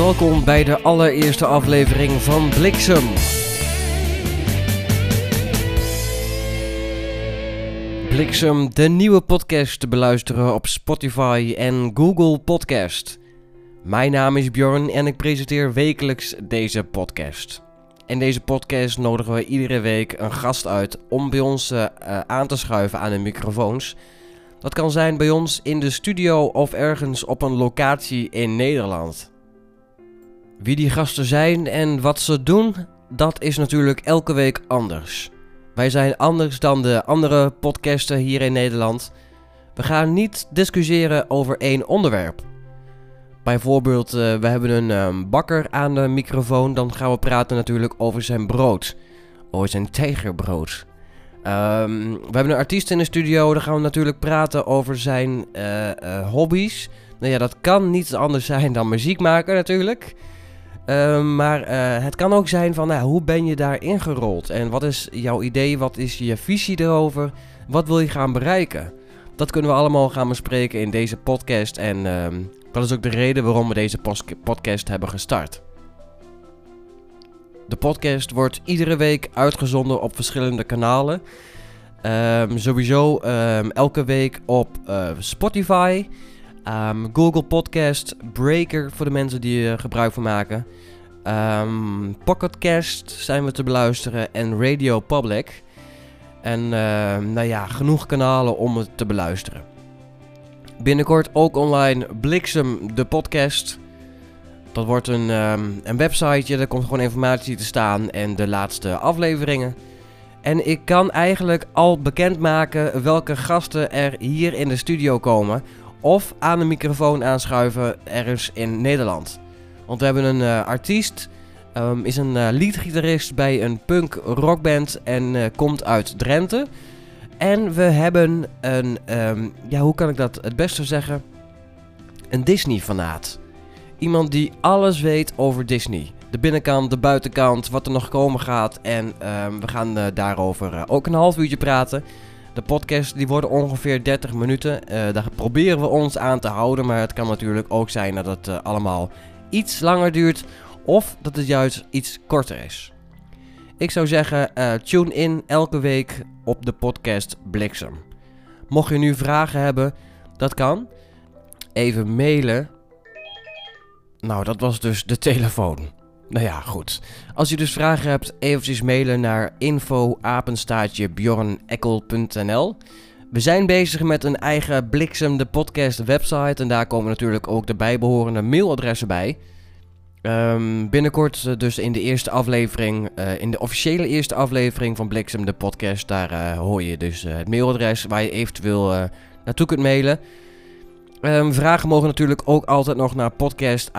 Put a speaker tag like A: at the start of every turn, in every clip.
A: Welkom bij de allereerste aflevering van Bliksem. Bliksem, de nieuwe podcast te beluisteren op Spotify en Google Podcast. Mijn naam is Bjorn en ik presenteer wekelijks deze podcast. In deze podcast nodigen we iedere week een gast uit om bij ons uh, aan te schuiven aan de microfoons. Dat kan zijn bij ons in de studio of ergens op een locatie in Nederland. Wie die gasten zijn en wat ze doen, dat is natuurlijk elke week anders. Wij zijn anders dan de andere podcasten hier in Nederland. We gaan niet discussiëren over één onderwerp. Bijvoorbeeld, uh, we hebben een um, bakker aan de microfoon, dan gaan we praten natuurlijk over zijn brood. Over zijn tijgerbrood. Um, we hebben een artiest in de studio, dan gaan we natuurlijk praten over zijn uh, uh, hobby's. Nou ja, dat kan niet anders zijn dan muziek maken natuurlijk. Um, maar uh, het kan ook zijn van, nou, hoe ben je daar ingerold? En wat is jouw idee? Wat is je visie erover? Wat wil je gaan bereiken? Dat kunnen we allemaal gaan bespreken in deze podcast. En um, dat is ook de reden waarom we deze podcast hebben gestart. De podcast wordt iedere week uitgezonden op verschillende kanalen. Um, sowieso elke week op uh, Spotify. Um, Google Podcast, Breaker voor de mensen die er gebruik van maken. Um, Pocketcast zijn we te beluisteren en Radio Public. En uh, nou ja, genoeg kanalen om het te beluisteren. Binnenkort ook online Bliksem, de podcast. Dat wordt een, um, een websiteje, daar komt gewoon informatie te staan en de laatste afleveringen. En ik kan eigenlijk al bekendmaken welke gasten er hier in de studio komen of aan de microfoon aanschuiven ergens in Nederland. Want we hebben een uh, artiest, um, is een uh, leadgitarist bij een punk rockband en uh, komt uit Drenthe. En we hebben een, um, ja hoe kan ik dat het beste zeggen? Een Disney-fanaat. Iemand die alles weet over Disney. De binnenkant, de buitenkant, wat er nog komen gaat. En um, we gaan daarover ook een half uurtje praten. De podcasts die worden ongeveer 30 minuten. Uh, daar proberen we ons aan te houden. Maar het kan natuurlijk ook zijn dat het uh, allemaal iets langer duurt. Of dat het juist iets korter is. Ik zou zeggen, uh, tune in elke week op de podcast Bliksem. Mocht je nu vragen hebben, dat kan. Even mailen. Nou, dat was dus de telefoon. Nou ja, goed. Als je dus vragen hebt, eventjes mailen naar info-bjornekkel.nl We zijn bezig met een eigen Bliksem de podcast website en daar komen natuurlijk ook de bijbehorende mailadressen bij. Um, binnenkort dus in de eerste aflevering, uh, in de officiële eerste aflevering van Bliksem de podcast, daar uh, hoor je dus het mailadres waar je eventueel naartoe kunt mailen. Um, vragen mogen natuurlijk ook altijd nog naar podcast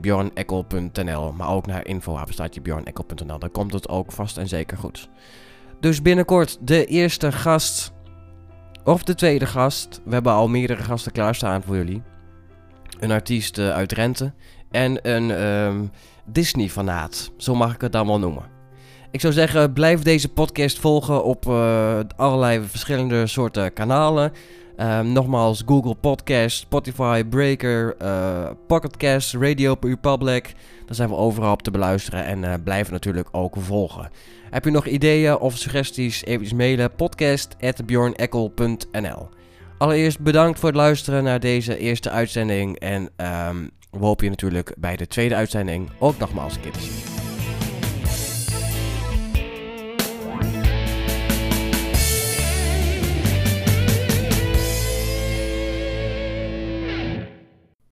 A: bjornekkel.nl, maar ook naar info bjornekkel.nl. Dan komt het ook vast en zeker goed. Dus binnenkort de eerste gast, of de tweede gast. We hebben al meerdere gasten klaarstaan voor jullie. Een artiest uh, uit Drenthe en een um, Disney-fanaat, zo mag ik het dan wel noemen. Ik zou zeggen, blijf deze podcast volgen op uh, allerlei verschillende soorten kanalen. Um, nogmaals, Google Podcast, Spotify, Breaker, uh, Pocketcast, Radio Republic. Daar zijn we overal op te beluisteren en uh, blijven natuurlijk ook volgen. Heb je nog ideeën of suggesties? Even mailen podcast.bjornekkel.nl Allereerst bedankt voor het luisteren naar deze eerste uitzending. En um, we hopen je natuurlijk bij de tweede uitzending ook nogmaals een keer te zien.